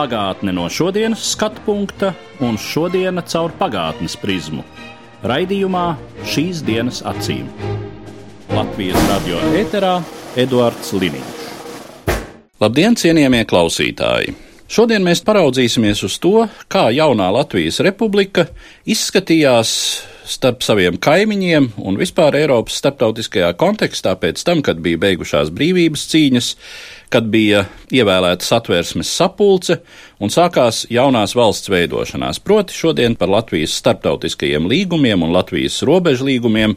Pagātne no šodienas skatu punkta un šodienas caur pagātnes prizmu. Raidījumā šīs dienas acīm. Latvijas radio eterā Eduards Liniņš. Labdien, cienījamie klausītāji! Šodien mēs paraudzīsimies uz to, kā jaunā Latvijas republika izskatījās starp saviem kaimiņiem un vispār Eiropas starptautiskajā kontekstā pēc tam, kad bija beigušās brīvības cīņas, kad bija ievēlēta satversmes sapulce un sākās jaunās valsts veidošanās. Proti šodien par Latvijas starptautiskajiem līgumiem un Latvijas robežu līgumiem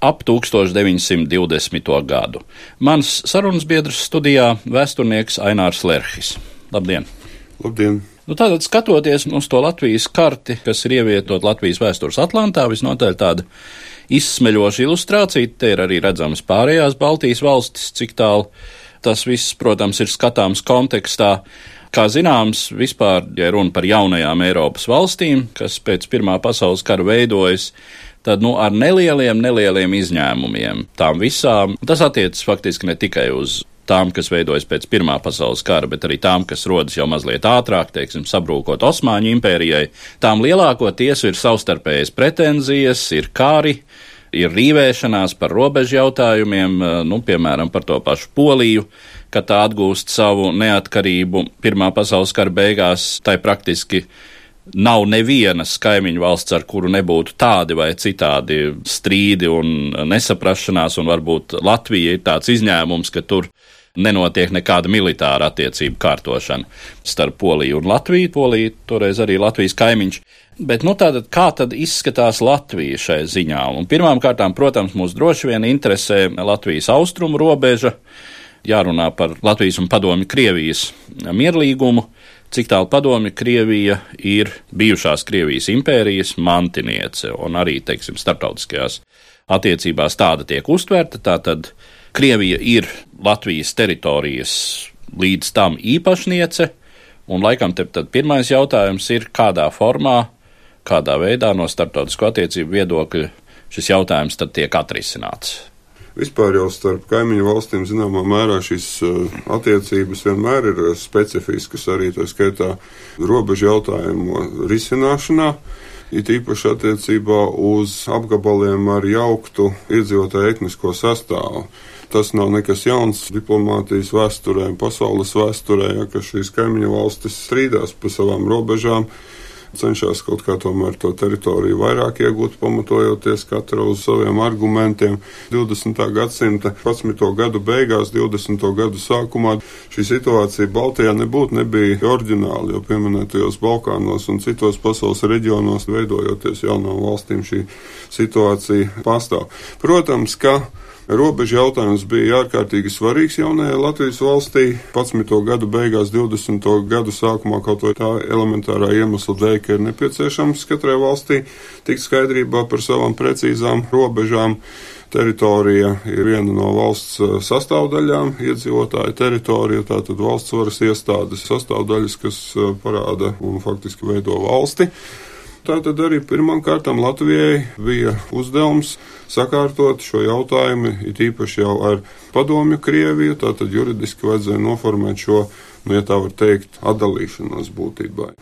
ap 1920. gadu. Mans sarunas biedrs studijā - vēsturnieks Ainārs Lerhis. Labdien! Labdien! Nu, tātad, skatoties uz to Latvijas karti, kas ir ievietot Latvijas vēstures Atlantā, visnotaļ tāda izsmeļoša ilustrācija. Te ir arī redzamas pārējās Baltijas valstis, cik tālu tas viss, protams, ir skatāms kontekstā. Kā zināms, vispār, ja runa par jaunajām Eiropas valstīm, kas pēc Pirmā pasaules kara veidojas, tad nu, ar nelieliem, nelieliem izņēmumiem tām visām. Tas attiecas faktiski ne tikai uz tām, kas veidojas pēc Pirmā pasaules kara, bet arī tām, kas rodas jau mazliet ātrāk, teiksim, sabrūkot Osmaņu impērijai. Tām lielākoties ir savstarpējas pretenzijas, ir kari, ir rīvēšanās par robežu jautājumiem, nu, piemēram, par to pašu Poliju, ka tā atgūst savu neatkarību Pirmā pasaules kara beigās, tai praktiski nav nevienas kaimiņu valsts, ar kuru nebūtu tādi vai citādi strīdi un nesaprašanās, un varbūt Latvija ir tāds izņēmums, ka tur nenotiek nekāda militāra attiecību kārtošana starp Poliju un Latviju. Polija toreiz arī Latvijas kaimiņš. Bet nu, tātad, kā tad izskatās Latvija šai ziņā? Un pirmām kārtām, protams, mūs droši vien interesē Latvijas austrumu robeža, jārunā par Latvijas un Padomju Krievijas mierlīgumu, cik tālu padomju Krievija ir bijušās Krievijas impērijas mantiniece, un arī, teiksim, starptautiskajās attiecībās tāda tiek uztverta. Tātad Krievija ir Latvijas teritorijas līdz tam īpašniece, un laikam te tad pirmais jautājums ir, kādā formā, kādā veidā no starptautisko attiecību viedokļa šis jautājums tad tiek atrisināts. Vispār jau starp kaimiņu valstīm zināmā mērā šīs attiecības vienmēr ir specifiskas arī tā skaitā robežu jautājumu risināšanā. It īpaši attiecībā uz apgabaliem ar jauktu iedzīvotāju etnisko sastāvu. Tas nav nekas jauns diplomātijas vēsturē, pasaules vēsturē, ja, ka šīs kaimiņu valstis strīdās pa savām robežām cenšas kaut kā tomēr to teritoriju vairāk iegūt, pamatojoties katra uz saviem argumentiem. 20. gadsimta 11. gadu beigās, 20. gadu sākumā šī situācija Baltijā nebūtu nebija oriģināla, jo pieminētajos Balkānos un citos pasaules reģionos veidojoties jaunām valstīm šī situācija pastāv. Protams, ka Robežu jautājums bija ārkārtīgi svarīgs jaunajai Latvijas valstī. 11. gadu beigās, 20. gadu sākumā kaut vai tā elementārā iemesla dēļ, ka ir nepieciešams katrai valstī tikt skaidrībā par savām precīzām robežām. Teritorija ir viena no valsts sastāvdaļām, iedzīvotāja teritorija, tātad valsts varas iestādes sastāvdaļas, kas parāda un faktiski veido valsti. Tātad arī pirmām kārtām Latvijai bija uzdevums sakārtot šo jautājumu, it īpaši jau ar padomju Krieviju, tātad juridiski vajadzēja noformēt šo, nu, ja tā var teikt, atdalīšanos būtībā.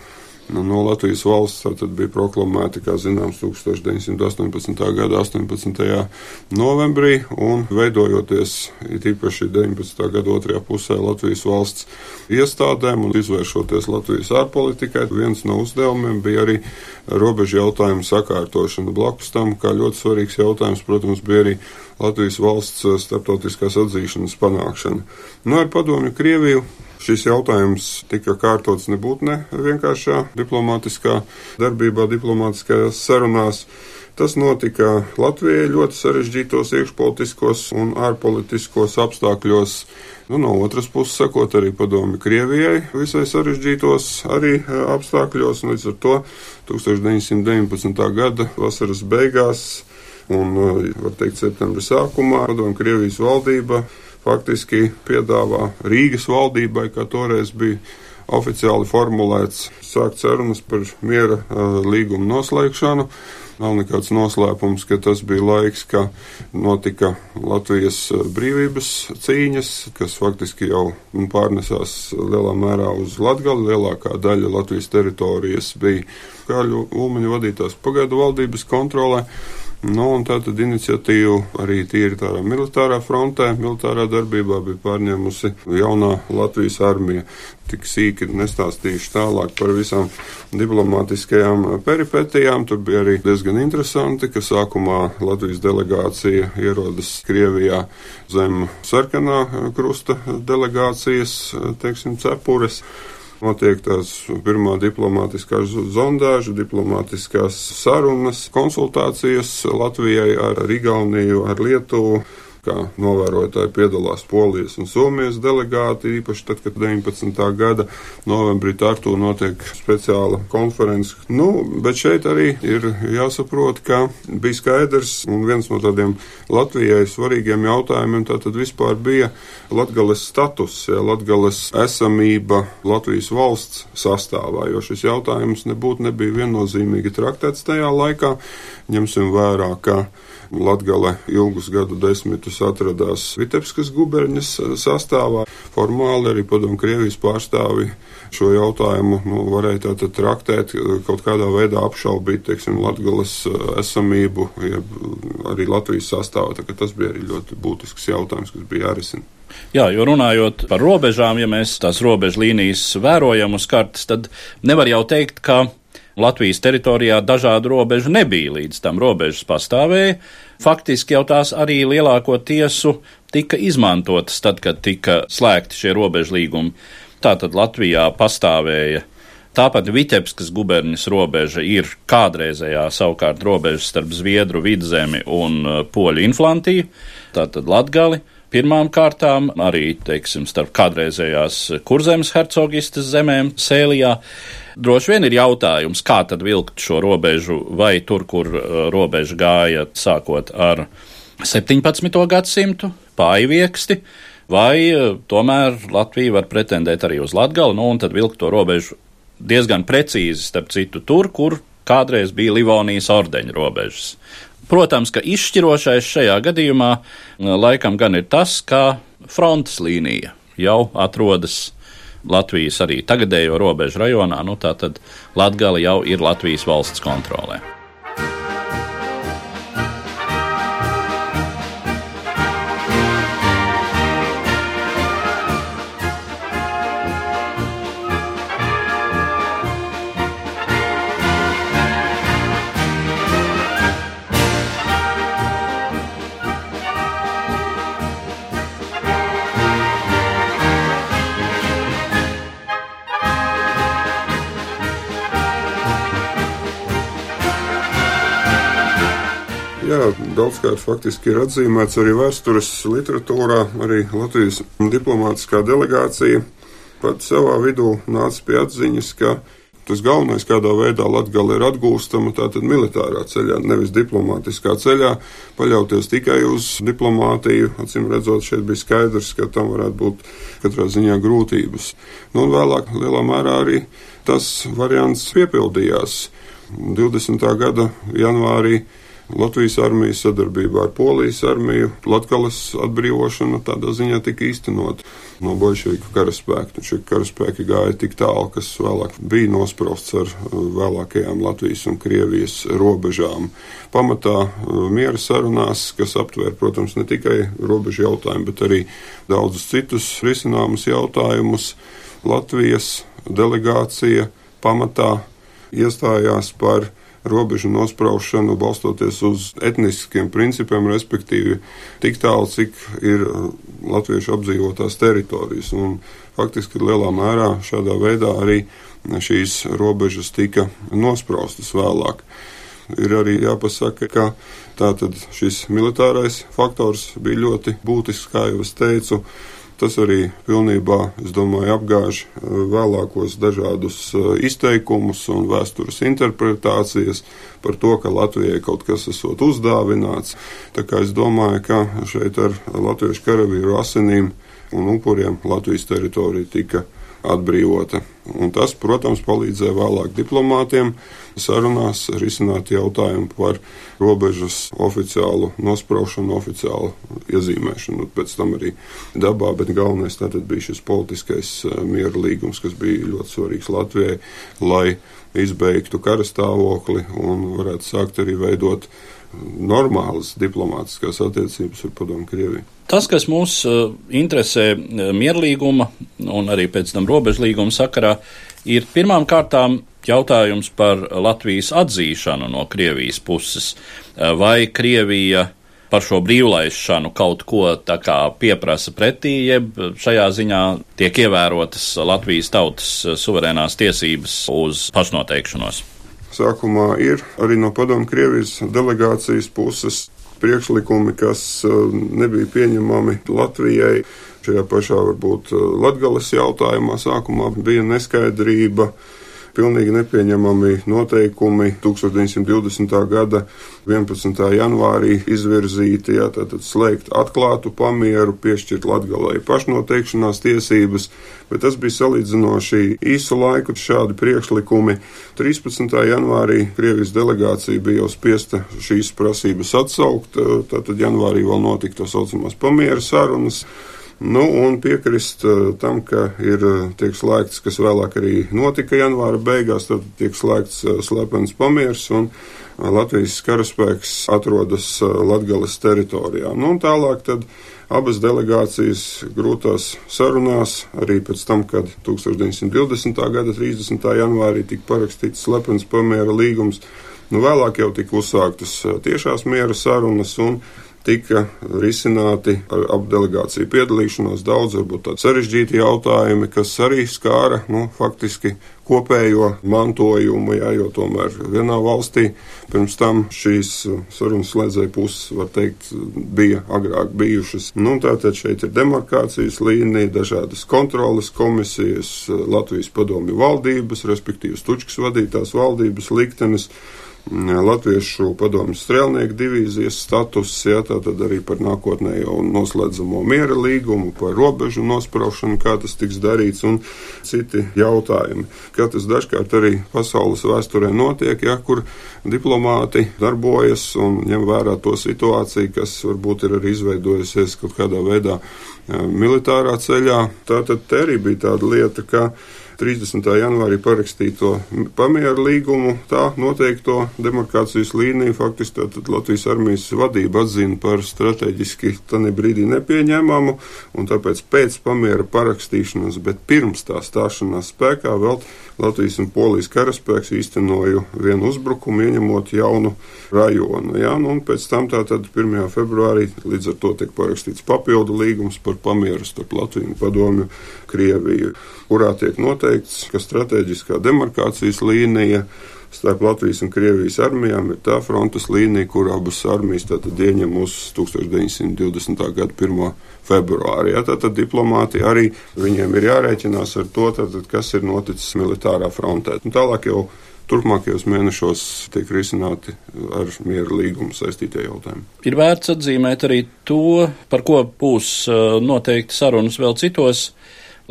Nu, no Latvijas valsts tad bija proklamēta, kā zināms, 1918. gada 18. novembrī, un veidojoties īpaši 19. gada otrajā pusē Latvijas valsts iestādēm un izvēršoties Latvijas ārpolitikai, viens no uzdevumiem bija arī robežu jautājumu sakārtošana. Blakus tam, kā ļoti svarīgs jautājums, protams, bija arī Latvijas valsts starptautiskās atzīšanas panākšana. Nu, ar padomju Krieviju Šis jautājums tika kārtots nebūtu ne vienkāršā diplomātiskā darbībā, diplomātiskajās sarunās. Tas notika Latvijai ļoti sarežģītos iekšpolitiskos un ārpolitiskos apstākļos. Nu, no otras puses, sakot, arī padomi Krievijai visai sarežģītos arī e, apstākļos. Līdz ar to 1919. gada vasaras beigās un, e, var teikt, septembra sākumā padomi Krievijas valdība faktiski piedāvā Rīgas valdībai, kā toreiz bija oficiāli formulēts, sākt sarunas par miera uh, līgumu noslēgšanu. Nav nekāds noslēpums, ka tas bija laiks, kad notika Latvijas brīvības cīņas, kas faktiski jau pārnesās lielā mērā uz Latgali. Lielākā daļa Latvijas teritorijas bija Kāļu Ulmaņa vadītās pagaidu valdības kontrolē. Nu, un tā tad iniciatīva arī tīri tādā militārā frontē, militārā darbībā bija pārņēmusi jaunā Latvijas armija. Tik sīki nestāstīšu tālāk par visām diplomātiskajām peripetijām. Tur bija arī diezgan interesanti, ka sākumā Latvijas delegācija ierodas Krievijā zem sarkanā krusta delegācijas, teiksim, cepures. Notiek tās pirmā diplomātiskā zondāža, diplomātiskās sarunas, konsultācijas Latvijai ar Igauniju, ar Lietuvu kā novērotāji piedalās Polijas un Somijas delegāti, īpaši tad, kad 19. gada novembrī Tartu notiek speciāla konference. Nu, bet šeit arī ir jāsaprot, ka bija skaidrs un viens no tādiem Latvijai svarīgiem jautājumiem tātad vispār bija Latgales status, ja, Latgales esamība Latvijas valsts sastāvā, jo šis jautājums nebūtu nebija viennozīmīgi traktēts tajā laikā. Ņemsim vērā, ka Latgale ilgus gadu desmitus atradās Vitebskas guberņas eh, sastāvā. Formāli arī padomu Krievijas pārstāvi šo jautājumu nu, varēja tātad traktēt, eh, kaut kādā veidā apšaubīt, teiksim, Latgales eh, esamību, jeb arī Latvijas sastāvu. Tas bija arī ļoti būtisks jautājums, kas bija jārisina. Jā, jo runājot par robežām, ja mēs tās robežu līnijas vērojam uz kartes, tad nevar jau teikt, ka Latvijas teritorijā dažādu robežu nebija, līdz tam robežas pastāvēja. Faktiski jau tās arī lielāko tiesu tika izmantotas tad, kad tika slēgti šie robežu līgumi. Tātad Latvijā pastāvēja Tāpat Vitebskas guberņas robeža ir kādreizējā savukārt robeža starp Zviedru vidzemi un uh, Poļu inflantiju, tātad Latgali. Pirmām kārtām arī, teiksim, starp kādreizējās kurzemes hercogistas zemēm Sēlijā. Droši vien ir jautājums, kā tad vilkt šo robežu, vai tur, kur uh, robeža gāja sākot ar 17. gadsimtu, pājvieksti, vai uh, tomēr Latvija var pretendēt arī uz Latgali, nu, un tad vilkt to robežu diezgan precīzi, starp citu, tur, kur kādreiz bija Livonijas ordeņa robežas. Protams, ka izšķirošais šajā gadījumā uh, laikam gan ir tas, ka frontes līnija jau atrodas Latvijas arī tagadējo robežu rajonā, nu tā tad Latgala jau ir Latvijas valsts kontrolē. Jā, daudzkārt faktiski ir atzīmēts arī vēstures literatūrā, arī Latvijas diplomātiskā delegācija pat savā vidū nāca pie atziņas, ka tas galvenais, kādā veidā Latgala ir atgūstama, tātad militārā ceļā, nevis diplomātiskā ceļā, paļauties tikai uz diplomātiju. Acīm redzot, šeit bija skaidrs, ka tam varētu būt katrā ziņā grūtības. Nu, un vēlāk lielā mērā arī tas variants piepildījās. 20. gada janvārī Latvijas armijas sadarbībā ar Polijas armiju, Latvijas atbrīvošana tādā ziņā tika īstenot no bolševiku karaspēka. Šie karaspēki gāja tik tālu, kas vēlāk bija nosprausts ar uh, vēlākajām Latvijas un Krievijas robežām. Pamatā uh, miera sarunās, kas aptvēr, protams, ne tikai robežu jautājumu, bet arī daudzus citus risināmus jautājumus, Latvijas delegācija pamatā iestājās par robežu nospraušanu balstoties uz etniskiem principiem, respektīvi tik tālu, cik ir uh, latviešu apdzīvotās teritorijas. Un faktiski lielā mērā šādā veidā arī šīs robežas tika nospraustas vēlāk. ir arī jāpasaka, ka tātad šis militārais faktors bija ļoti būtisks, kā jau es teicu. Tas arī pilnībā, es domāju, apgāž eh, vēlākos dažādus eh, izteikumus un vēstures interpretācijas par to, ka Latvijai kaut kas esot uzdāvināts. Tā kā es domāju, ka šeit ar latviešu karavīru asinīm un upuriem Latvijas teritorija tika atbrīvota. Un tas, protams, palīdzēja vēlāk diplomātiem sarunās risināt jautājumu par robežas oficiālu nospraušanu, oficiālu iezīmēšanu, pēc tam arī dabā, bet galvenais tātad bija šis politiskais eh, miera līgums, kas bija ļoti svarīgs Latvijai, lai izbeigtu karastāvokli un varētu sākt arī veidot normālas diplomātiskās attiecības ar Padomu Krieviju. Tas, kas mūs uh, interesē uh, mierlīguma un arī pēc tam robežlīguma sakarā, ir pirmām kārtām jautājums par Latvijas atzīšanu no Krievijas puses. Uh, vai Krievija par šo brīvlaišanu kaut ko pieprasa pretī, jeb šajā ziņā tiek ievērotas Latvijas tautas suverēnās tiesības uz pašnoteikšanos? Sākumā ir arī no Padomu Krievijas delegācijas puses priekšlikumi, kas uh, nebija pieņemami Latvijai. Šajā pašā varbūt uh, Latgales jautājumā sākumā bija neskaidrība pilnīgi nepieņemami noteikumi 1920. gada 11. janvārī izvirzīti, jā, tātad slēgt atklātu pamieru, piešķirt Latgalai pašnoteikšanās tiesības, bet tas bija salīdzinoši īsu laiku šādi priekšlikumi. 13. janvārī Krievijas delegācija bija jau spiesta šīs prasības atsaukt, tātad janvārī vēl notika tā saucamās pamiera sarunas. Nu, un piekrist uh, tam, ka ir uh, tiek slēgts, kas vēlāk arī notika janvāra beigās, tad tiek slēgts uh, slepens pamiers un Latvijas karaspēks atrodas Latgales teritorijā. Nu, un tālāk tad abas delegācijas grūtās sarunās, arī pēc tam, kad 1920. gada 30. janvārī tika parakstīts slepens pamiera līgums, nu, vēlāk jau tika uzsāktas tiešās miera sarunas un tika risināti ar apdelegāciju piedalīšanos daudz, varbūt tādi sarežģīti jautājumi, kas arī skāra, nu, faktiski kopējo mantojumu, jā, jo tomēr vienā valstī pirms tam šīs sarunas slēdzēja puses, var teikt, bija agrāk bijušas. Nu, tātad šeit ir demarkācijas līnija, dažādas kontrolas komisijas, Latvijas padomju valdības, respektīvi Stučkas vadītās valdības liktenes Latviešu padomju strēlnieku divīzijas status, ja, tātad arī par nākotnē jau noslēdzamo miera līgumu, par robežu nospraušanu, kā tas tiks darīts un citi jautājumi. Kā tas dažkārt arī pasaules vēsturē notiek, ja, kur diplomāti darbojas un ņem vērā to situāciju, kas varbūt ir arī izveidojusies kaut kādā veidā militārā ceļā. Tātad te arī bija tāda lieta, ka 30. janvārī parakstīto pamieru līgumu, tā noteikto demarkācijas līniju faktiski tātad Latvijas armijas vadība atzina par strateģiski tani brīdī nepieņēmumu, un tāpēc pēc pamiera parakstīšanas, bet pirms tā stāšanās spēkā vēl Latvijas un Polijas karaspēks īstenoju vienu uzbrukumu, ieņemot jaunu rajonu. Jā, nu, un pēc tam tātad 1. februārī līdz ar to tiek parakstīts papildu līgums par pamieru starp Latviju un Padomju Krieviju, kurā tiek noteikts, ka strateģiskā demarkācijas līnija starp Latvijas un Krievijas armijām ir tā frontes līnija, kur abas armijas ieņem uz 1920. gada 1 februārī. Ja, tātad diplomāti arī viņiem ir jārēķinās ar to, tātad, kas ir noticis militārā frontē. Un tālāk jau turpmākajos mēnešos tiek risināti ar miera līgumu saistītie jautājumi. Ir vērts atzīmēt arī to, par ko būs uh, noteikti sarunas vēl citos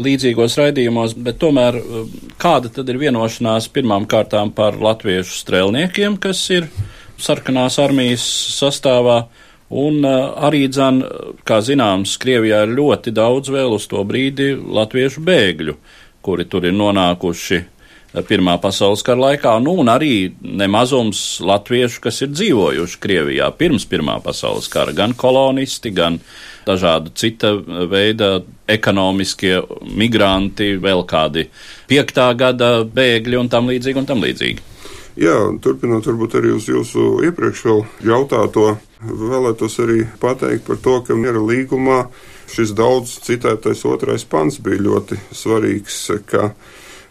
līdzīgos raidījumos, bet tomēr uh, kāda tad ir vienošanās pirmām kārtām par latviešu strēlniekiem, kas ir sarkanās armijas sastāvā? Un uh, arī, dzan, kā zināms, Krievijā ir ļoti daudz vēl uz to brīdi latviešu bēgļu, kuri tur ir nonākuši uh, Pirmā pasaules kara laikā, nu, un arī nemazums latviešu, kas ir dzīvojuši Krievijā pirms Pirmā pasaules kara, gan kolonisti, gan dažādu cita veida ekonomiskie migranti, vēl kādi piektā gada bēgļi un tam līdzīgi un tam līdzīgi. Jā, turpinot varbūt arī uz jūsu iepriekš vēl jautāto, vēlētos arī pateikt par to, ka miera līgumā šis daudz citētais otrais pants bija ļoti svarīgs, ka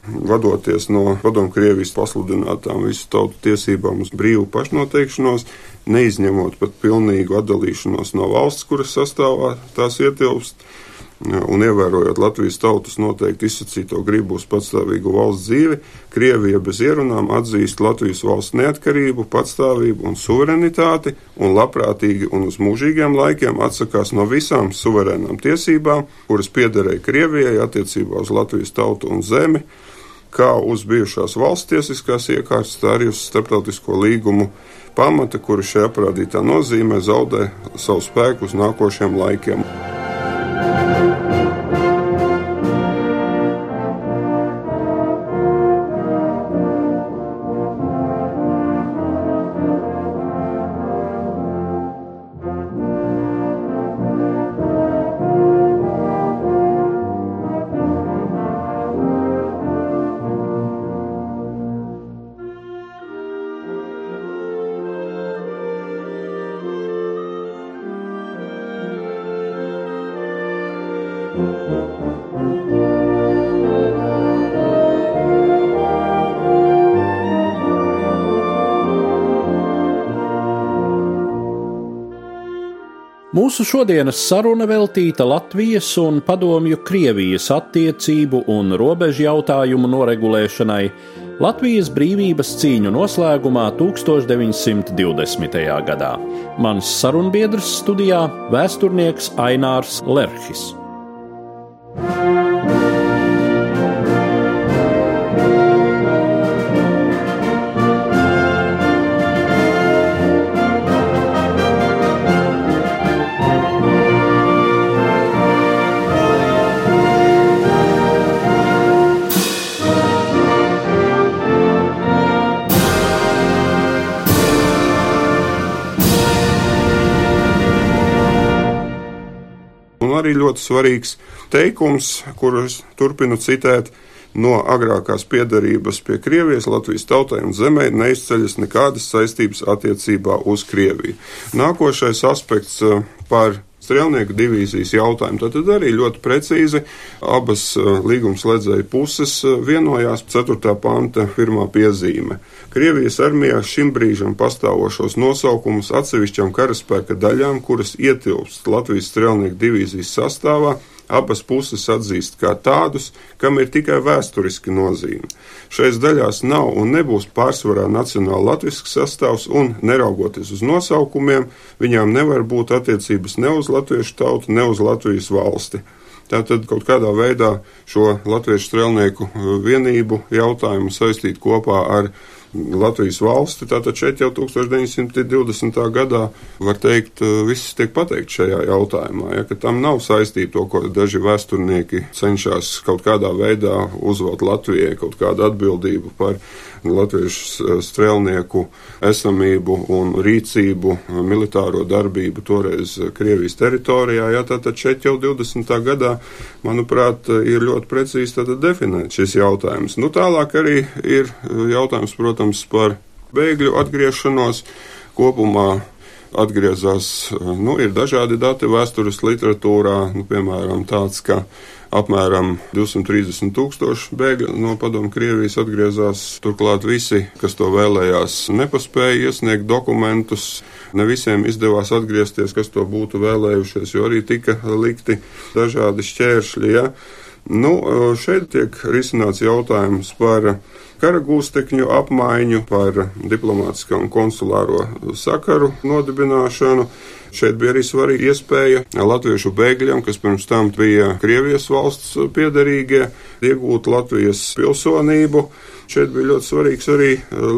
vadoties no Padomkrievijas pasludinātām visu tautu tiesībām uz brīvu pašnoteikšanos, neizņemot pat pilnīgu atdalīšanos no valsts, kuras sastāvā tās ietilpst, un ievērojot Latvijas tautas noteikti izsacīto gribu uz patstāvīgu valsts dzīvi, Krievija bez ierunām atzīst Latvijas valsts neatkarību, patstāvību un suverenitāti, un labprātīgi un uz mūžīgiem laikiem atsakās no visām suverēnām tiesībām, kuras piederēja Krievijai attiecībā uz Latvijas tautu un zemi, kā uz bijušās valsts tiesiskās iekārtas, tā arī uz starptautisko līgumu pamata, kuru šajā aprādītā nozīmē zaudē savu spēku uz nākošiem laikiem. Mūsu šodienas saruna veltīta Latvijas un Padomju Krievijas attiecību un robežu jautājumu noregulēšanai Latvijas brīvības cīņu noslēgumā 1920. gadā. Mans sarunbiedrs studijā - vēsturnieks Ainārs Lerhis. Thank you. Arī ļoti svarīgs teikums, kurus turpinu citēt. No agrākās piedarības pie Krievijas, Latvijas tautai un zemē neizceļas nekādas saistības attiecībā uz Krieviju. Nākošais aspekts eh, par strēlnieku divīzijas jautājumu. Tad, tad arī ļoti precīzi abas eh, līgumslēdzēju puses eh, vienojās 4. panta pirmā piezīme. Krievijas armijā šim brīžam pastāvošos nosaukumus atsevišķām karaspēka daļām, kuras ietilpst Latvijas strēlnieku divīzijas sastāvā, abas puses atzīst kā tādus, kam ir tikai vēsturiski nozīme. Šais daļās nav un nebūs pārsvarā nacionāla latvisks sastāvs, un, neraugoties uz nosaukumiem, viņām nevar būt attiecības ne uz latviešu tautu, ne uz Latvijas valsti. Tātad kaut kādā veidā šo latviešu strēlnieku vienību jautājumu saistīt kopā ar Latvijas valsti. Tātad šeit jau 1920. gadā var teikt, eh, viss tiek pateikt šajā jautājumā, ja, ka tam nav saistība to, ko daži vēsturnieki cenšas kaut kādā veidā uzvelt Latvijai, kaut kādu atbildību par latviešu strēlnieku esamību un rīcību, militāro darbību toreiz Krievijas teritorijā. Jā, tātad šeit jau 20. gadā, manuprāt, ir ļoti precīzi definēts šis jautājums. Nu, tālāk arī ir jautājums, protams, par bēgļu atgriešanos kopumā atgriezās, nu, ir dažādi dati vēstures literatūrā, nu, piemēram, tāds, ka apmēram 230 tūkstoši bēgļu no padomu Krievijas atgriezās. Turklāt visi, kas to vēlējās, nepaspēja iesniegt dokumentus. Ne visiem izdevās atgriezties, kas to būtu vēlējušies, jo arī tika likti dažādi šķēršļi. Ja? Nu, šeit tiek risināts jautājums par karagūstekņu apmaiņu, par diplomātiskā un konsulāro sakaru nodibināšanu. Šeit bija arī svarīga iespēja latviešu bēgļiem, kas pirms tam bija Krievijas valsts piederīgie, iegūt Latvijas pilsonību. Šeit bija ļoti svarīgs arī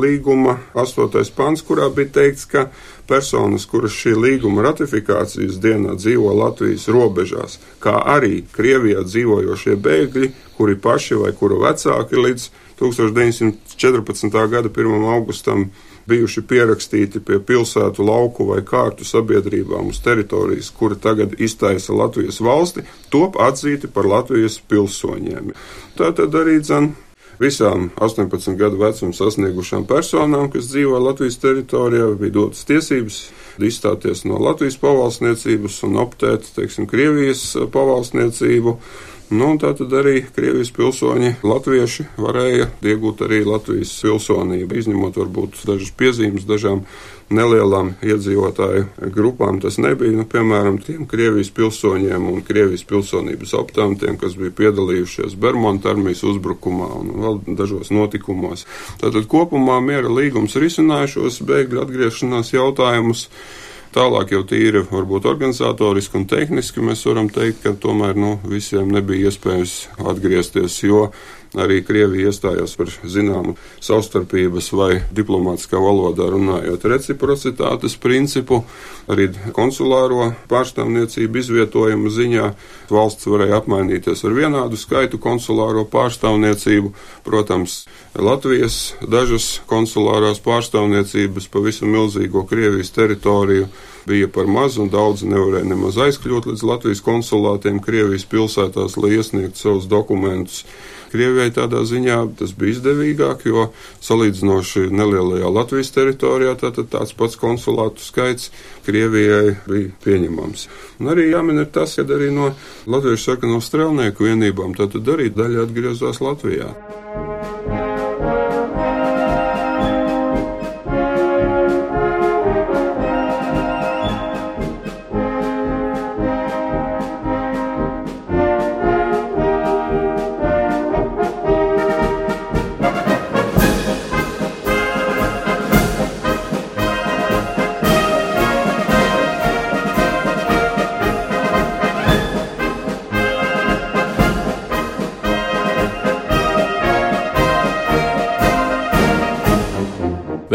līguma astotais pants, kurā bija teikts, ka personas, kuras šī līguma ratifikācijas dienā dzīvo Latvijas robežās, kā arī Krievijā dzīvojošie bēgļi, kuri paši vai kuru vecāki līdz 1914. gada 1. augustam bijuši pierakstīti pie pilsētu, lauku vai kārtu sabiedrībām uz teritorijas, kura tagad iztaisa Latvijas valsti, top atzīti par Latvijas pilsoņiem. Tā tad arī dzan. Visām 18 gadu vecumu sasniegušām personām, kas dzīvo Latvijas teritorijā, bija dotas tiesības izstāties no Latvijas pavalsniecības un optēt, teiksim, Krievijas pavalsniecību. Nu, tā tad arī Krievijas pilsoņi, latvieši varēja iegūt arī Latvijas pilsonību, izņemot varbūt dažas piezīmes dažām nelielām iedzīvotāju grupām. Tas nebija, nu, piemēram, tiem Krievijas pilsoņiem un Krievijas pilsonības optantiem, kas bija piedalījušies Bermuda armijas uzbrukumā un vēl dažos notikumos. Tātad kopumā miera līgums risinājušos bēgļu atgriešanās jautājumus. Tālāk jau tīri, varbūt organizatoriski un tehniski mēs varam teikt, ka tomēr nu, visiem nebija iespējams atgriezties, jo arī Krievija iestājās par zināmu savstarpības vai diplomātiskā valodā runājot reciprocitātes principu, arī konsulāro pārstāvniecību izvietojumu ziņā. Valsts varēja apmainīties ar vienādu skaitu konsulāro pārstāvniecību. Protams, Latvijas dažas konsulārās pārstāvniecības pavisam milzīgo Krievijas teritoriju bija par maz, un daudzi nevarēja nemaz aizkļūt līdz Latvijas konsulātiem Krievijas pilsētās, lai iesniegtu savus dokumentus. Krievijai tādā ziņā tas bija izdevīgāk, jo salīdzinoši nelielajā Latvijas teritorijā tātad tāds pats konsulātu skaits Krievijai bija pieņemams. Un arī jāmin ir tas, ka arī no Latvijas sarkano strelnieku vienībām tātad arī daļa atgriezās Latvijā.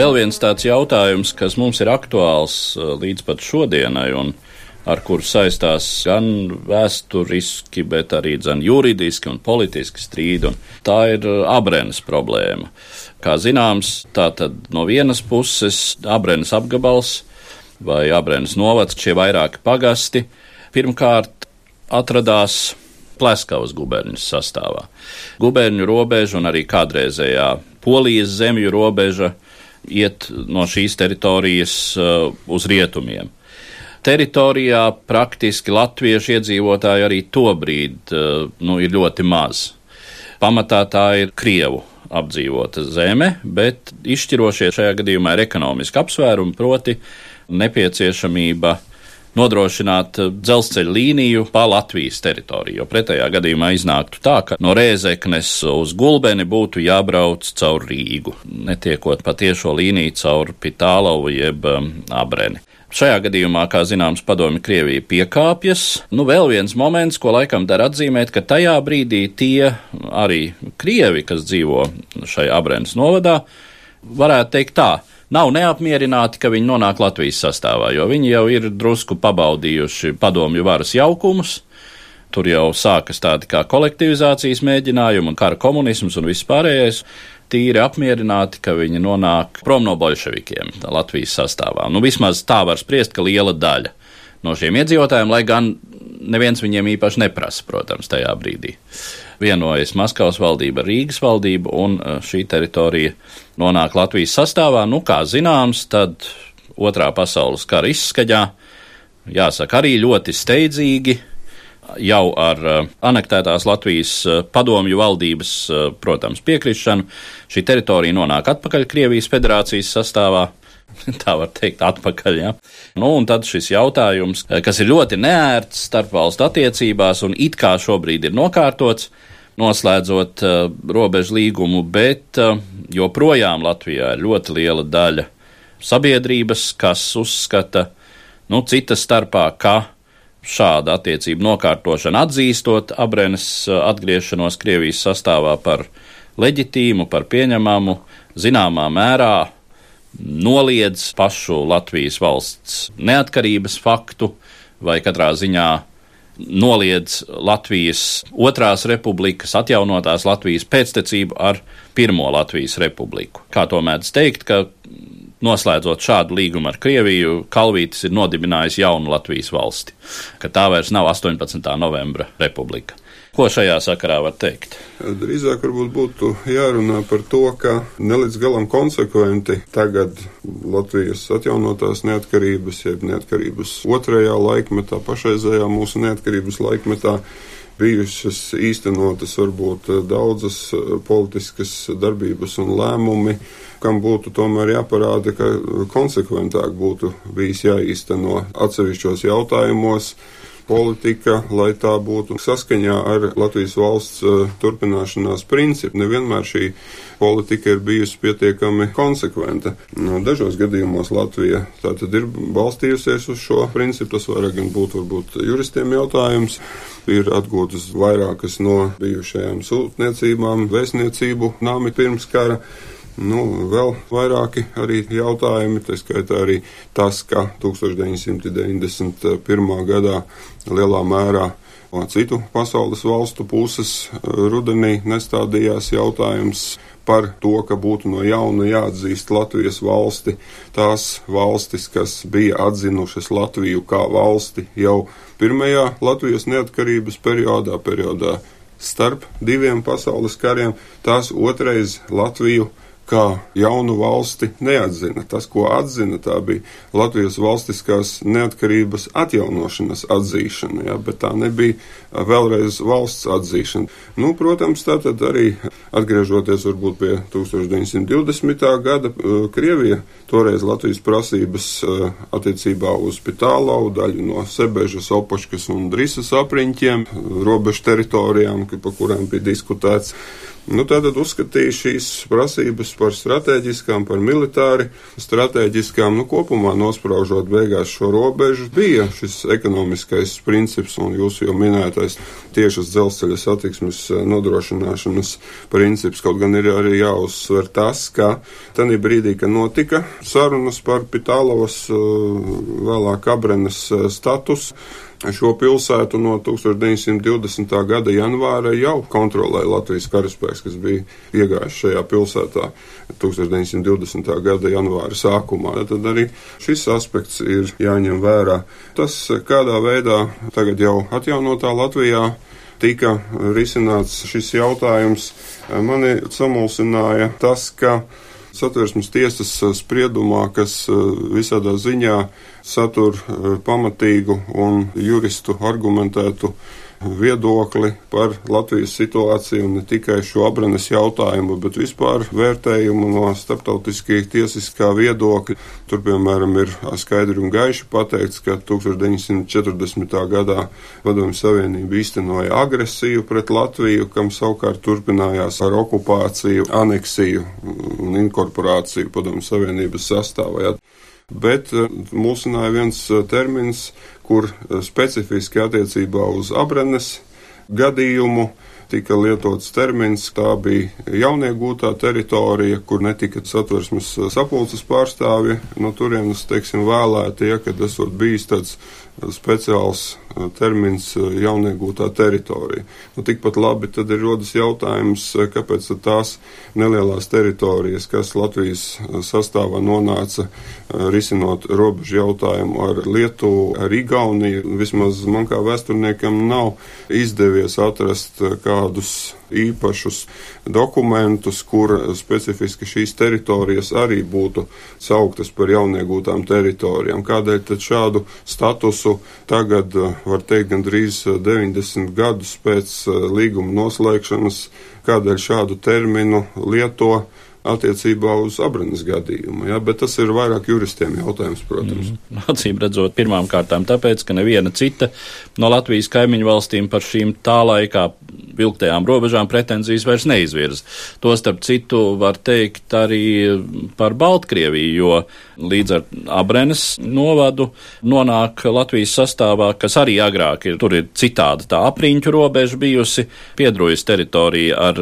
Vēl viens tāds jautājums, kas mums ir aktuāls uh, līdz pat šodienai, un ar kuru saistās gan vēsturiski, bet arī gan juridiski un politiski strīdi, un tā ir uh, abrenes problēma. Kā zināms, tā tad no vienas puses abrenes apgabals vai abrenes novads, šie vairāki pagasti, pirmkārt atradās Pleskavas guberņas sastāvā. Guberņu robeža un arī kādreizējā Polijas zemju robeža iet no šīs teritorijas uh, uz rietumiem. Teritorijā praktiski latviešu iedzīvotāji arī tobrīd uh, nu, ir ļoti maz. Pamatā tā ir Krievu apdzīvota zeme, bet izšķirošie šajā gadījumā ir ekonomiski apsvērumi, proti nepieciešamība nodrošināt dzelzceļa līniju pa Latvijas teritoriju. Jo pretējā gadījumā iznāktu tā, ka no Rēzeknes uz Gulbeni būtu jābrauc caur Rīgu, netiekot pa tiešo līniju caur Pitālovu jeb um, Abreni. Šajā gadījumā, kā zināms, padomju Krievija piekāpjas. Nu, vēl viens moments, ko laikam dar atzīmēt, ka tajā brīdī tie arī Krievi, kas dzīvo šajā Abrenes novadā, varētu teikt tā, nav neapmierināti, ka viņi nonāk Latvijas sastāvā, jo viņi jau ir drusku pabaudījuši padomju varas jaukumus. Tur jau sākas tādi kā kolektivizācijas mēģinājumi un kara komunisms un viss pārējais. Tīri apmierināti, ka viņi nonāk prom no bolševikiem Latvijas sastāvā. Nu, vismaz tā var spriest, ka liela daļa no šiem iedzīvotājiem, lai gan neviens viņiem īpaši neprasa, protams, tajā brīdī vienojas Maskavas valdība, Rīgas valdība, un uh, šī teritorija nonāk Latvijas sastāvā. Nu, kā zināms, tad otrā pasaules kara izskaņā, jāsaka, arī ļoti steidzīgi, jau ar uh, anektētās Latvijas uh, padomju valdības, protams, piekrišanu, šī teritorija nonāk atpakaļ Krievijas federācijas sastāvā. Tā var teikt, atpakaļ. Ja? Nu, un tad šis jautājums, kas ir ļoti neērts starpvalstu attiecībās un it kā šobrīd ir nokārtots, noslēdzot uh, robežu līgumu, bet uh, joprojām Latvijā ir ļoti liela daļa sabiedrības, kas uzskata, nu, citas starpā, ka šāda attiecība nokārtošana atzīstot Abrenes uh, atgriešanos Krievijas sastāvā par leģitīmu, par pieņemamu, zināmā mērā noliedz pašu Latvijas valsts neatkarības faktu vai katrā ziņā noliedz Latvijas otrās republikas, atjaunotās Latvijas pēctecību ar pirmo Latvijas republiku. Kā to mēdz teikt, ka noslēdzot šādu līgumu ar Krieviju, Kalvītis ir nodibinājis jaunu Latvijas valsti, ka tā vairs nav 18. novembra republika. Ko šajā sakarā var teikt? Drīzāk varbūt būtu jārunā par to, ka nelīdz galam konsekventi tagad Latvijas atjaunotās neatkarības, jeb neatkarības otrajā laikmetā, pašreizējā mūsu neatkarības laikmetā, bijušas īstenotas varbūt daudzas politiskas darbības un lēmumi, kam būtu tomēr jāparāda, ka konsekventāk būtu bijis jāīsteno atsevišķos jautājumos politika, lai tā būtu saskaņā ar Latvijas valsts uh, turpināšanās principu. Nevienmēr šī politika ir bijusi pietiekami konsekventa. No, dažos gadījumos Latvija tātad ir balstījusies uz šo principu, tas vairāk gan būtu varbūt juristiem jautājums. Ir atgūtas vairākas no bijušajām sūtniecībām, vēstniecību nāmi pirms kara. Nu, vēl vairāki arī jautājumi, tā skaitā arī tas, ka 1991. gadā lielā mērā no citu pasaules valstu puses rudenī nestādījās jautājums par to, ka būtu no jauna jāatzīst Latvijas valsti, tās valstis, kas bija atzinušas Latviju kā valsti jau pirmajā Latvijas neatkarības periodā, periodā starp diviem pasaules kariem, tās otrais Latviju kā jaunu valsti neatzina. Tas, ko atzina, tā bija Latvijas valstiskās neatkarības atjaunošanas atzīšana, ja, bet tā nebija vēlreiz valsts atzīšana. Nu, protams, tā tad arī atgriežoties varbūt pie 1920. gada, Krievija toreiz Latvijas prasības attiecībā uz Pitālau, daļu no Sebežas, Opoškas un Drisas apriņķiem, robežu teritorijām, pa kurām bija diskutēts. Nu, tātad uzskatīja šīs prasības par strateģiskām, par militāri strateģiskām, nu, kopumā nospraužot beigās šo robežu, bija šis ekonomiskais princips un jūsu jau minētais tiešas dzelzceļa satiksmes eh, nodrošināšanas princips. Kaut gan ir arī jāuzsver tas, ka tanī brīdī, kad notika sarunas par Pitālovas eh, vēlāk Abrenes eh, status, Šo pilsētu no 1920. gada janvāra jau kontrolēja Latvijas karaspēks, kas bija iegājis šajā pilsētā 1920. gada janvāra sākumā. Tad arī šis aspekts ir jāņem vērā. Tas, kādā veidā tagad jau atjaunotā Latvijā tika risināts šis jautājums, mani samulsināja tas, ka satversmes tiesas spriedumā, kas visādā ziņā satur pamatīgu un juristu argumentētu viedokli par Latvijas situāciju un ne tikai šo abranes jautājumu, bet vispār vērtējumu no starptautiskī tiesiskā viedokļa. Tur, piemēram, ir skaidri un gaiši pateikts, ka 1940. gadā Padomju Savienība īstenoja agresiju pret Latviju, kam savukārt turpinājās ar okupāciju, aneksiju un inkorporāciju Padomju Savienības sastāvā bet mūsināja viens termins, kur specifiski attiecībā uz abrenes gadījumu tika lietots termins, tā bija jauniegūtā teritorija, kur netika satversmes sapulces pārstāvji. No turienes, teiksim, vēlēti, ja, kad esot bijis tāds speciāls termins jauniegūtā teritorija. Nu, tikpat labi tad ir rodas jautājums, kāpēc tās nelielās teritorijas, kas Latvijas sastāvā nonāca risinot robežu jautājumu ar Lietuvu, ar Igauniju, vismaz man kā vēsturniekam nav izdevies atrast kādus īpašus dokumentus, kur specifiski šīs teritorijas arī būtu sauktas par jauniegūtām teritorijām. Kādēļ tad šādu statusu tagad, var teikt, gandrīz 90 gadus pēc līguma noslēgšanas, kādēļ šādu terminu lieto? Attiecībā uz abranas gadījumu. Ja? Bet tas ir vairāk juristiem jautājums, protams. Mm. Acīm redzot, pirmām kārtām tāpēc, ka neviena cita no Latvijas kaimiņu valstīm par šīm tā laikā vilktajām robežām pretenzijas vairs neizvirza. To starp citu var teikt arī par Baltkrieviju, jo līdz ar Abrenes novadu nonāk Latvijas sastāvā, kas arī agrāk ir, tur ir citāda tā apriņķu robeža bijusi, piedrojas teritorija ar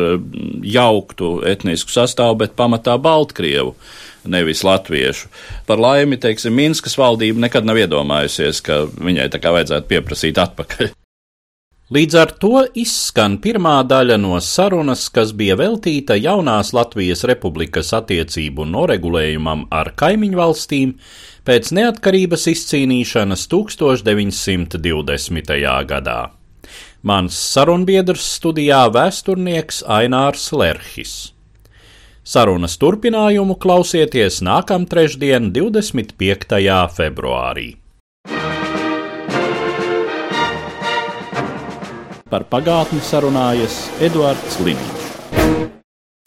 jauktu etnisku sastāvu, bet pamatā Baltkrievu nevis latviešu. Par laimi, teiksim, Minskas valdība nekad nav iedomājusies, ka viņai tā kā vajadzētu pieprasīt atpakaļ. Līdz ar to izskan pirmā daļa no sarunas, kas bija veltīta jaunās Latvijas Republikas attiecību noregulējumam ar kaimiņu valstīm pēc neatkarības izcīnīšanas 1920. gadā. Mans sarunbiedrs studijā vēsturnieks Ainārs Lerhis. Sarunas turpinājumu klausieties nākamā trešdien, 25. februārī. Par pagātni sarunājas Eduards Līniju.